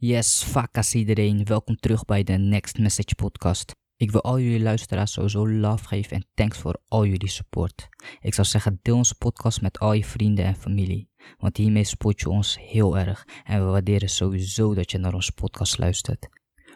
Yes, vakas iedereen. Welkom terug bij de Next Message podcast. Ik wil al jullie luisteraars sowieso love geven en thanks voor al jullie support. Ik zou zeggen, deel onze podcast met al je vrienden en familie. Want hiermee support je ons heel erg en we waarderen sowieso dat je naar onze podcast luistert.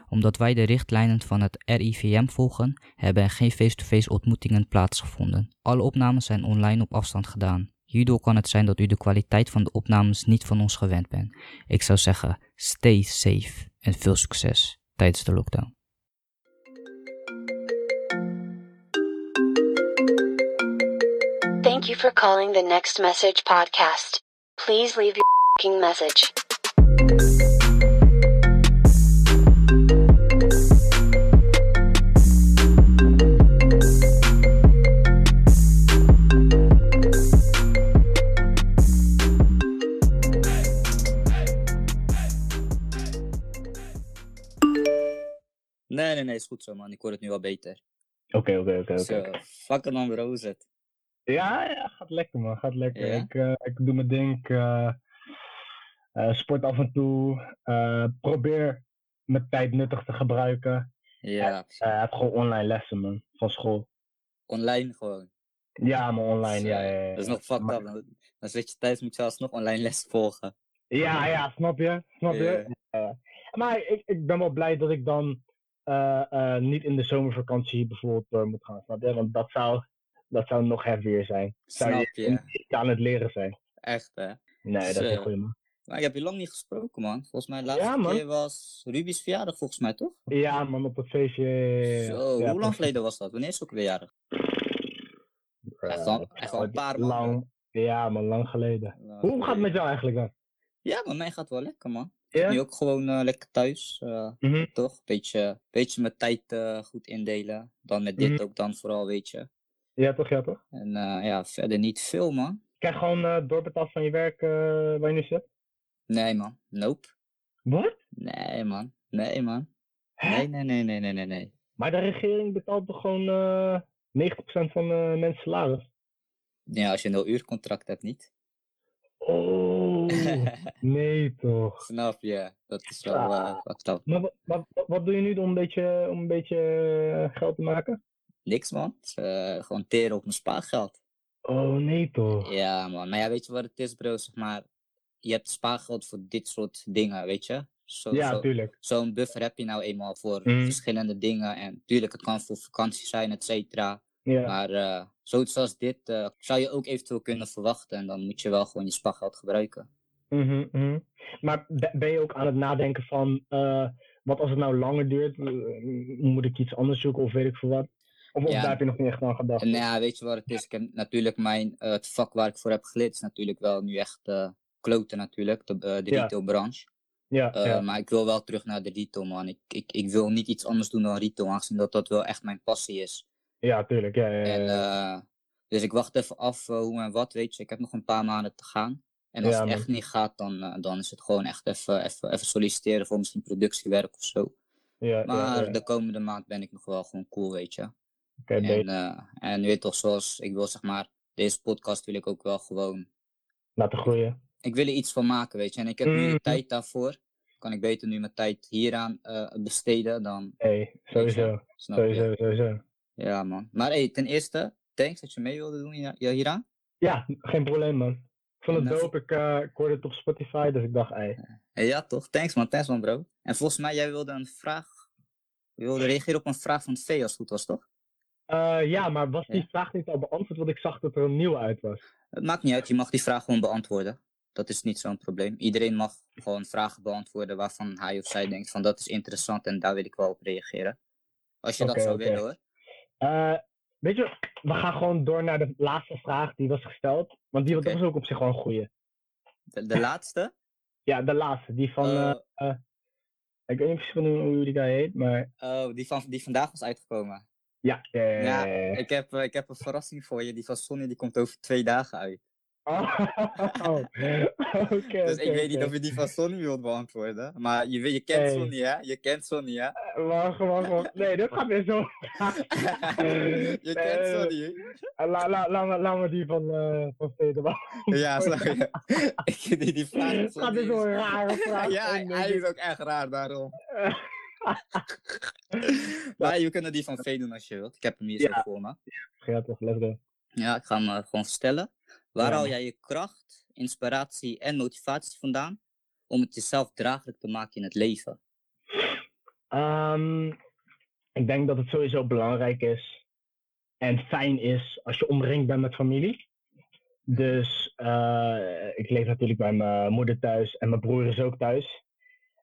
Omdat wij de richtlijnen van het RIVM volgen, hebben er geen face-to-face ontmoetingen plaatsgevonden. Alle opnames zijn online op afstand gedaan. Hierdoor kan het zijn dat u de kwaliteit van de opnames niet van ons gewend bent. Ik zou zeggen, stay safe en veel succes tijdens de lockdown. Thank you for calling the Next Message podcast. Please leave your message. Nee, nee, nee, is goed zo man. Ik hoor het nu wel beter. Oké, oké, oké, oké. Zo, fucking man bro, hoe is het? Ja, ja, gaat lekker man, gaat lekker. Ja? Ik, eh, ik doe mijn ding, ik, eh, eh, sport af en toe, probeer mijn tijd nuttig te gebruiken. Ja, Eh, heb gewoon online lessen man, van school. online gewoon. Ja, maar online, ja, ja, ja. Dat is nog fucked Maar- up. Dan, dan zit je thuis, moet je alsnog online les volgen. Ja, ja, snap je, snap je. Maar ik, ik ben wel blij dat ik dan niet in de zomervakantie bijvoorbeeld door moet gaan, snap je? Want dat zou, dat zou nog heavier zijn. Zou Snap je je? aan het leren zijn. Echt hè? Nee, dat is een Zo. goeie man. Maar ik heb je lang niet gesproken man. Volgens mij de laatste Ja, man. keer was Ruby's verjaardag volgens mij toch? Ja, man, op het feestje. Zo, ja, hoe lang geleden was dat? Wanneer is ze ook weer jarig? Echt al- echt al een paar maanden. Lang, ja, man, lang geleden. Hoe gaat het met jou eigenlijk dan? Ja, met mij gaat het wel lekker man. Ja? Nu ook gewoon eh, lekker thuis, eh, Mhm. toch? Beetje, beetje mijn tijd eh, goed indelen. Dan met dit Mhm. ook dan vooral, weet je. Ja, toch, ja, toch? En ja, verder niet veel man. Krijg gewoon eh, doorbetaald van je werk waar je nu zit? Nee man, nope. Wat? Nee man, nee man. Nee, nee, nee, nee, nee, nee, nee. Maar de regering betaalt toch gewoon eh 90% van mensen salaris? Ja, als je een nul uur contract hebt niet. Oh, nee toch. Snap je? Dat is wel Ah. eh wat dan. Maar wat, wat, wat- doe je nu om een beetje, om een beetje eh, geld te maken? Niks man. Eh, gewoon teren op mijn spaargeld. Oh, nee toch. Ja, man. Maar ja, weet je wat het is, bro? Zeg maar, je hebt spaargeld voor dit soort dingen, weet je? Zo, Ja, zo- tuurlijk. Zo'n buffer heb je nou eenmaal voor Mhm. verschillende dingen. En tuurlijk, het kan voor vakantie zijn, et cetera. Ja. Maar eh, zoiets als dit eh, zou je ook eventueel kunnen verwachten. En dan moet je wel gewoon je spaargeld gebruiken. Mhm, mhm. Maar be- ben je ook aan het nadenken van, eh, wat als het nou langer duurt, moet ik iets anders zoeken of weet ik veel wat? Of, of Ja. daar heb je nog niet echt aan gedacht? Nou ja, weet je wat het is? Ik heb natuurlijk mijn, het vak waar ik voor heb geleerd is natuurlijk wel nu echt kloten natuurlijk, de, de Ja. retailbranche. ja, ja. Maar ik wil wel terug naar de retail, man. Ik, ik, ik wil niet iets anders doen dan retail, aangezien dat dat wel echt mijn passie is. Ja, tuurlijk. Ja, ja, ja, En, eh, dus ik wacht even af eh, hoe en wat, weet je. Ik heb nog een paar maanden te gaan. En als Ja, het echt niet gaat, dan, eh, dan is het gewoon echt even, even, even solliciteren voor misschien productiewerk of zo. ja, Maar de komende maand ben ik nog wel gewoon cool, weet je. Oké, En, en weet toch, zoals ik wil zeg maar, deze podcast wil ik ook wel gewoon Laten groeien. ik wil er iets van maken, weet je. En ik heb nu de Mhm. tijd daarvoor. Kan ik beter nu mijn tijd hieraan eh, besteden dan. hey, sowieso. Snap je? Sowieso, sowieso. Ja, man. Maar hey, ten eerste, thanks dat je mee wilde doen hier, ja, hieraan. Ja, geen probleem, man. Ik vond het Nou, dope. Ik, eh, ik hoorde het op Spotify, dus ik dacht, hey. Hey, ja, toch? Thanks, man. Thanks, man, bro. En volgens mij, jij wilde een vraag. Je wilde reageren op een vraag van Vee als het goed was, toch? Eh, ja, maar was die Ja. vraag niet al beantwoord? Want ik zag dat er een nieuwe uit was. Het maakt niet uit, je mag die vraag gewoon beantwoorden. Dat is niet zo'n probleem. Iedereen mag gewoon vragen beantwoorden waarvan hij of zij denkt van dat is interessant en daar wil ik wel op reageren. Als je dat zou willen hoor. Eh, weet je, we gaan gewoon door naar de laatste vraag die was gesteld. Want die Oké. dat was ook op zich wel een goeie. De, de laatste? Ja, de laatste. Die van, Eh, eh, ik weet niet precies hoe, hoe die guy heet, maar oh, die, van, die vandaag was uitgekomen. ja. ja, ja, Ja, ja, ja. Ik heb, ik heb een verrassing voor je. Die van Sonny die komt over twee dagen uit. Oh, oké. Dus ik weet niet of je die van Sonny wilt beantwoorden. Maar je, je kent Hey. Sonny, hè? Je kent Sonny, hè? Wacht, wacht, wacht. Nee, dit gaat weer zo. je kent Nee, Sonny. Laat la, la, la, laat me die van, eh van Federer. Ja, je? Ik die, die vraag Het gaat Sonny weer zo'n rare vraag. Ja, hij, Oh, nee, hij dit- is ook echt raar daarom. maar je kunt die van V doen als je wilt. Ik heb hem hier Ja. zo voor me. Ja, toch, let's go. Ja, ik ga hem eh, gewoon vertellen. Waar Ja. haal jij je kracht, inspiratie en motivatie vandaan om het jezelf draaglijk te maken in het leven? Ehm, ik denk dat het sowieso belangrijk is en fijn is als je omringd bent met familie. Dus eh, ik leef natuurlijk bij mijn moeder thuis en mijn broer is ook thuis.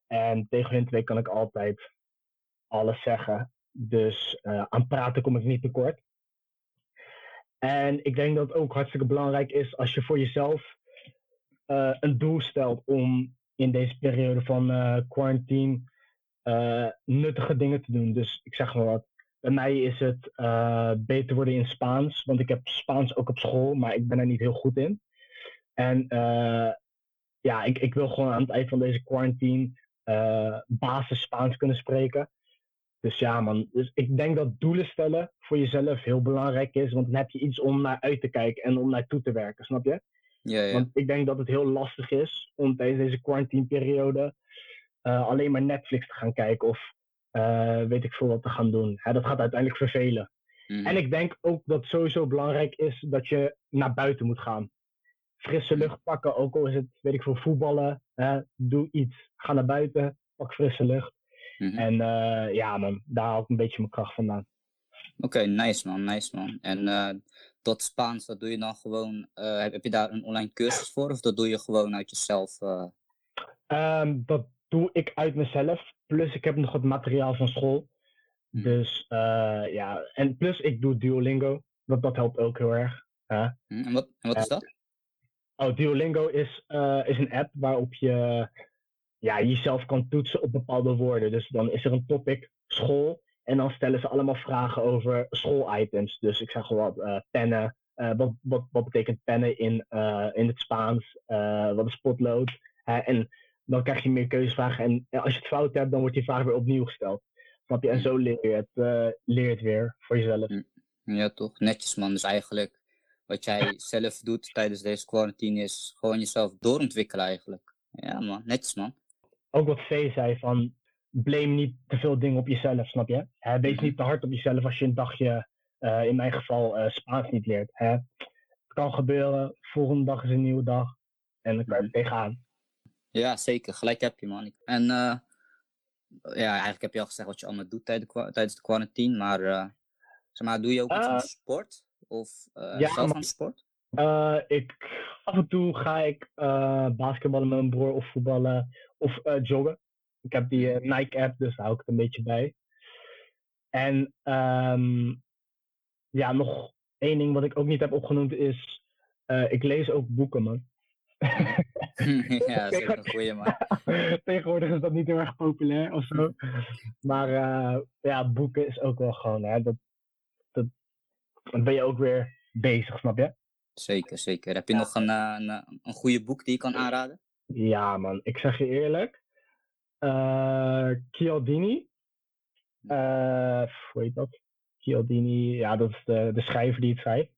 En tegen hun twee kan ik altijd alles zeggen. Dus eh, aan praten kom ik niet tekort. En ik denk dat het ook hartstikke belangrijk is als je voor jezelf eh, een doel stelt om in deze periode van eh, quarantine eh, nuttige dingen te doen. Dus ik zeg maar wat. Bij mij is het beter worden in Spaans, want ik heb Spaans ook op school, maar ik ben er niet heel goed in. En ja, ik, ik wil gewoon aan het eind van deze quarantine basis Spaans kunnen spreken. Dus ja, man. Dus ik denk dat doelen stellen voor jezelf heel belangrijk is, want dan heb je iets om naar uit te kijken en om naartoe te werken, snap je? Ja, ja. Want ik denk dat het heel lastig is om tijdens deze quarantineperiode eh alleen maar Netflix te gaan kijken of eh, weet ik veel wat te gaan doen. Hè, dat gaat uiteindelijk vervelen. Mhm. En ik denk ook dat het sowieso belangrijk is dat je naar buiten moet gaan. Frisse lucht pakken, ook al is het, weet ik veel, voetballen. Hè, doe iets. Ga naar buiten, pak frisse lucht. Mhm. En eh, ja, man, daar haal ik een beetje mijn kracht vandaan. Oké, nice man, nice man. En eh dat Spaans, dat doe je dan gewoon, eh, heb, heb je daar een online cursus voor of dat doe je gewoon uit jezelf? eh? Ehm, dat doe ik uit mezelf. Plus ik heb nog wat materiaal van school. Mhm. Dus ja, en plus ik doe Duolingo. Dat, dat helpt ook heel erg. hè. Hm, En wat, en wat is dat? Oh, Duolingo is, is een app waarop je ja, jezelf kan toetsen op bepaalde woorden. Dus dan is er een topic, school. En dan stellen ze allemaal vragen over schoolitems. Dus ik zeg gewoon wat, eh, pennen. Eh, wat, wat, wat betekent pennen in, eh, in het Spaans? Wat is potlood? En dan krijg je meer keuzevragen. En als je het fout hebt, dan wordt die vraag weer opnieuw gesteld. Snap je? En zo leer je het, leer je het weer voor jezelf. Ja toch, netjes man. Dus eigenlijk wat jij zelf doet tijdens deze quarantine is gewoon jezelf doorontwikkelen eigenlijk. Ja man, netjes man. Ook wat V zei van blame niet te veel dingen op jezelf, snap je? Hè, wees Mhm. niet te hard op jezelf als je een dagje, eh, in mijn geval, eh, Spaans niet leert. Hè? Het kan gebeuren, volgende dag is een nieuwe dag en dan kan je er tegenaan. Ja, zeker. Gelijk heb je, man. En eh, ja, eigenlijk heb je al gezegd wat je allemaal doet tijdens de, quarantine. Maar, zeg maar doe je ook iets aan sport? Of ja, zelf aan sport? Ik, af en toe ga ik eh, basketballen met mijn broer of voetballen of eh, joggen. Ik heb die eh, Nike-app, dus daar hou ik het een beetje bij. En ehm, ja, nog één ding wat ik ook niet heb opgenoemd is, ik lees ook boeken, man. ja, dat is ook een goeie, man. Tegenwoordig is dat niet heel erg populair of zo. Maar ja, boeken is ook wel gewoon, hè, dat, dat, dan ben je ook weer bezig, snap je? Zeker, zeker. Heb je nog een, eh, een, eh, een goede boek die je kan aanraden? Ja, man, ik zeg je eerlijk. eh Chialdini. hoe heet dat? Chialdini, ja, dat is de, de schrijver die het.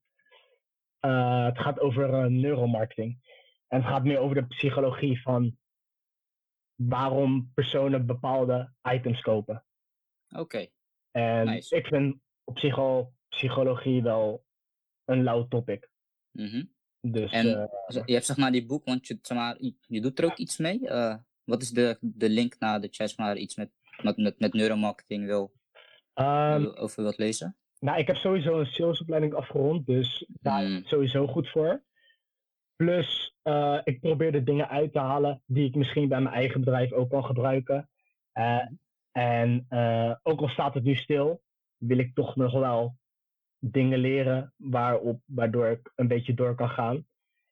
Eh, het gaat over neuromarketing. En het gaat meer over de psychologie van waarom personen bepaalde items kopen. Oké, En Nice. ik vind op zich al psychologie wel een lauw topic. Mhm. Dus En- je hebt zeg maar die boek, want je, zeg maar, je- doet er ook iets mee. Wat is de, de link naar dat jij zeg maar, iets met, met, met, met neuromarketing wil, ehm, wil- over wilt lezen? Nou, ik heb sowieso een salesopleiding afgerond, dus daar Mm. het sowieso goed voor. Plus, eh, ik probeer de dingen uit te halen die ik misschien bij mijn eigen bedrijf ook kan gebruiken. Eh, en eh, ook al staat het nu stil, wil ik toch nog wel dingen leren waarop, waardoor ik een beetje door kan gaan.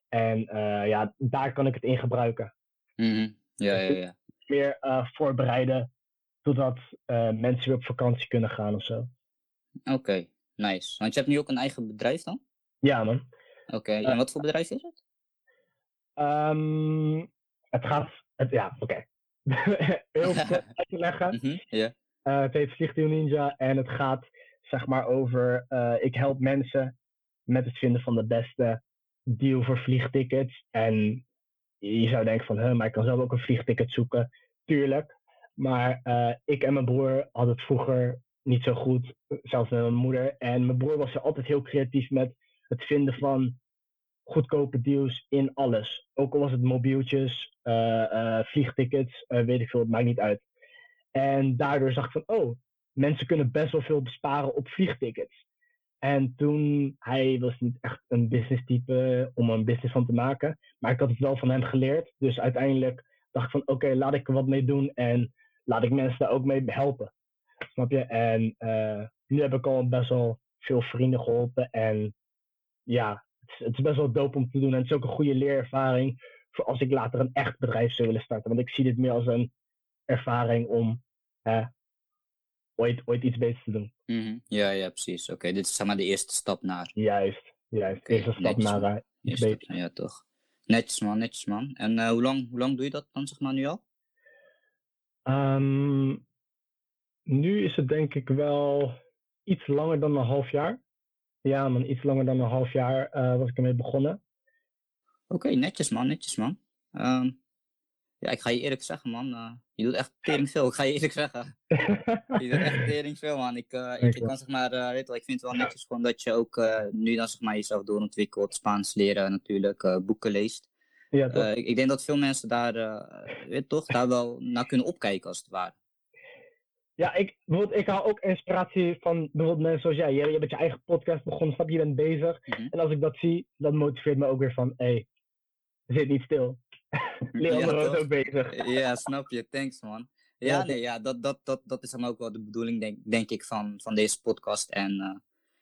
En eh, ja, daar kan ik het in gebruiken. Mhm. Ja, ja, ja. Meer eh, voorbereiden totdat eh, mensen weer op vakantie kunnen gaan of zo. Oké, nice. Want je hebt nu ook een eigen bedrijf dan? Ja, man. Oké, en wat voor bedrijf is het? Ehm, het gaat, het, ja, oké. Heel kort uit te leggen. Ja. Eh, het heet Vliegtuig Ninja en het gaat zeg maar over, eh, ik help mensen met het vinden van de beste deal voor vliegtickets. En je zou denken van, huh, maar ik kan zelf ook een vliegticket zoeken. Tuurlijk. Maar eh, ik en mijn broer hadden het vroeger niet zo goed, zelfs met mijn moeder. En mijn broer was er altijd heel creatief met het vinden van goedkope deals in alles. Ook al was het mobieltjes, eh, vliegtickets, weet ik veel, het maakt niet uit. En daardoor zag ik van, oh, mensen kunnen best wel veel besparen op vliegtickets. En toen, hij was niet echt een business type om een business van te maken. Maar ik had het wel van hem geleerd. Dus uiteindelijk dacht ik van, oké, laat ik er wat mee doen. En laat ik mensen daar ook mee helpen. Snap je? En eh, nu heb ik al best wel veel vrienden geholpen. En ja, het is, het is best wel dope om te doen. En het is ook een goede leerervaring voor als ik later een echt bedrijf zou willen starten. Want ik zie dit meer als een ervaring om eh, ooit, ooit iets beters te doen. Mhm, Ja, ja, precies. Oké, dit is zeg maar de eerste stap naar. Juist, juist. Oké, Eerste stap netjes, naar eh, iets stap, ja, toch. Netjes man, netjes man. En eh, hoe, lang, hoe lang doe je dat dan zeg maar nu al? Ehm, nu is het denk ik wel iets langer dan een half jaar. Ja, man, iets langer dan een half jaar eh, was ik ermee begonnen. Oké, netjes man, netjes man. Ehm, ja, ik ga je eerlijk zeggen man, eh, je doet echt tering veel. Ik ga je eerlijk zeggen. Je doet echt tering veel man. Ik, eh, ik, kan zeg maar, eh, weet wel, ik vind het wel netjes gewoon dat je ook nu dan zeg maar jezelf doorontwikkelt. Spaans leren natuurlijk, boeken leest. ja, toch? Ik, ik denk dat veel mensen daar, weet toch, daar wel naar kunnen opkijken als het ware. Ja, ik, bijvoorbeeld, ik haal ook inspiratie van bijvoorbeeld mensen zoals jij. Je, je hebt je eigen podcast begonnen, snap je, je bent bezig. Mhm. En als ik dat zie, dat motiveert me ook weer van, hé, hey, zit niet stil. Leandro Ja, toch? ook bezig. Ja, snap je. Thanks, man. Ja, Ja, nee, ja, dat, dat, dat, dat is dan ook wel de bedoeling, denk, denk ik, van, van deze podcast en, eh,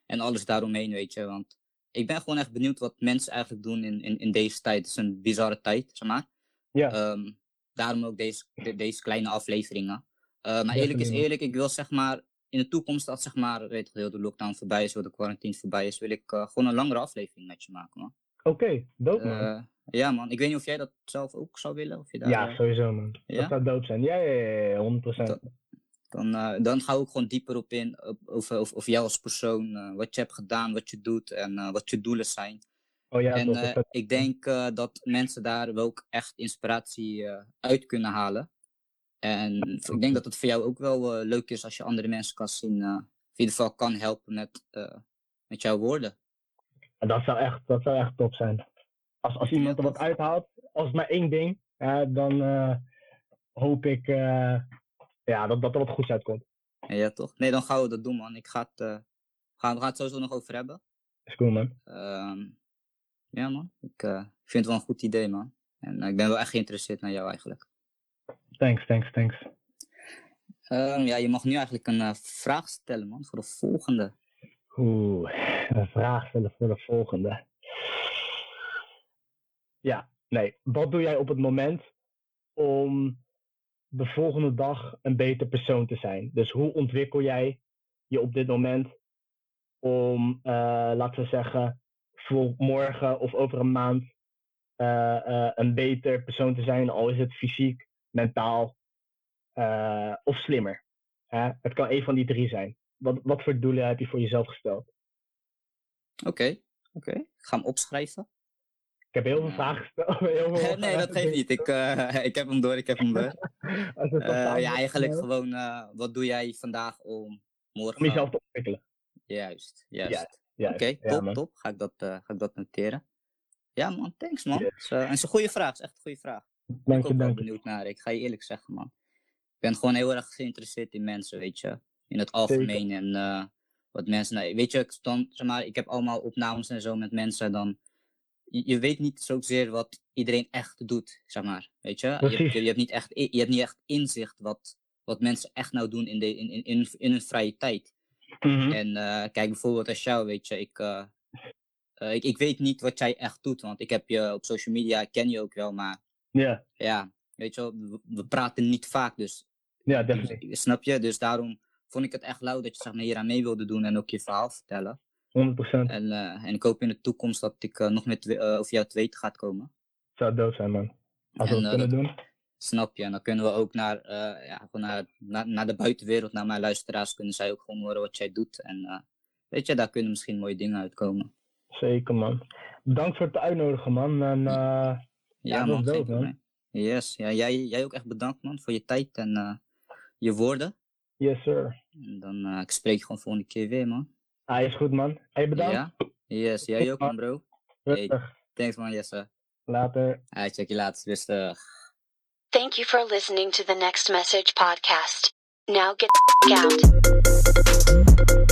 en alles daaromheen, weet je. Want ik ben gewoon echt benieuwd wat mensen eigenlijk doen in, in, in deze tijd. Het is een bizarre tijd, zeg maar. Ja. Ehm, daarom ook deze, de- deze kleine afleveringen. Eh, maar eerlijk is eerlijk, ik wil zeg maar in de toekomst, als zeg maar, weet je, heel de lockdown voorbij is, heel de quarantine voorbij is, wil ik eh, gewoon een langere aflevering met je maken, man. Oké, dope man. Ja, man. Ik weet niet of jij dat zelf ook zou willen. Of je daar, ja, eh, sowieso man. ja? Dat zou dope zijn. Ja, ja, ja, ja, 100%. Dat- Dan, eh, dan ga ik gewoon dieper op in, op, over, over, over jou als persoon, eh, wat je hebt gedaan, wat je doet en wat je doelen zijn. Oh ja, en toch. dat zou- ik denk dat mensen daar wel ook echt inspiratie uit kunnen halen. En ik denk dat het voor jou ook wel leuk is als je andere mensen kan zien, of in ieder geval kan helpen met, met jouw woorden. Dat zou echt, dat zou echt top zijn. Als, als iemand er wat uithaalt, als het maar één ding, dan eh, hoop ik eh, ja, dat, dat er wat goeds uitkomt. Ja, toch? Nee, dan gaan we dat doen, man. Ik ga het, eh, gaan, we gaan het sowieso nog over hebben. Is cool, man. Ehm, ja, man. Ik vind het wel een goed idee, man. En ik ben wel echt geïnteresseerd naar jou eigenlijk. Thanks, thanks, thanks. Ehm, ja, je mag nu eigenlijk een vraag stellen, man, voor de volgende. Oeh, een vraag stellen voor de volgende. Ja, nee. Wat doe jij op het moment om de volgende dag een beter persoon te zijn? Dus hoe ontwikkel jij je op dit moment om, eh, laten we zeggen, voor morgen of over een maand eh, eh, een beter persoon te zijn, al is het fysiek, mentaal of slimmer? Hè? Het kan een van die drie zijn. Wat, wat voor doelen heb je voor jezelf gesteld? Oké, oké. Ik ga hem opschrijven. Ik heb heel veel vragen gesteld. heel veel nee, dat geeft niet. Ik, eh, ik heb hem door, ik heb hem door. Eh, ja, eigenlijk gewoon, eh, wat doe jij vandaag om morgen... Om jezelf te ontwikkelen. Juist, juist. Juist, Juist. Oké, top, top. Ga ik, dat, ga ik dat noteren. Ja, man, thanks, man. Yes. Het is, en het is een goede vraag, het is echt een goede vraag. Dank ben je, ik ook wel dank je. benieuwd naar. Ik ga je eerlijk zeggen, man. Ik ben gewoon heel erg geïnteresseerd in mensen, weet je. In het algemeen. En wat mensen. nou, weet je, ik, dan, zeg maar, ik heb allemaal opnames en zo met mensen. Dan, je, weet niet zozeer wat iedereen echt doet, zeg maar. Weet je? Je, hebt- Precies. je, hebt niet echt, je hebt niet echt inzicht wat, wat mensen echt nou doen in, de, in, in, in, in hun vrije tijd. Mhm. En eh, kijk bijvoorbeeld als jou, weet je, ik, eh, eh, ik, ik weet niet wat jij echt doet, want ik heb je op social media, ik ken je ook wel, maar Ja, ja, weet je wel, we, we praten niet vaak, dus ja, definitely. snap je? Dus daarom vond ik het echt lauw dat je zeg maar, hier aan mee wilde doen en ook je verhaal vertellen. 100%. En, eh, en ik hoop in de toekomst dat ik eh, nog met we- eh, over jou te weten gaat komen. zou dood zijn, man. Als we dat kunnen doen. Snap je? En dan kunnen we ook naar, ja, gewoon naar, naar, naar de buitenwereld, naar mijn luisteraars, kunnen zij ook gewoon horen wat jij doet. En weet je, daar kunnen misschien mooie dingen uitkomen. Zeker, man. Bedankt voor het uitnodigen, man. En, Ja, Ja, man, dope, man. Yes, ja, jij, jij ook echt bedankt, man, voor je tijd en je woorden. yes, sir. En dan uh, ik spreek je gewoon volgende keer weer, man. Hij is goed, man. Hey, bedankt. Ja? Yes, jij ook, man, bro. Rustig. Thanks, man, Jesse. Later. Hij check je later. Rustig. Thank you for listening to the Next Message podcast. Now get the out.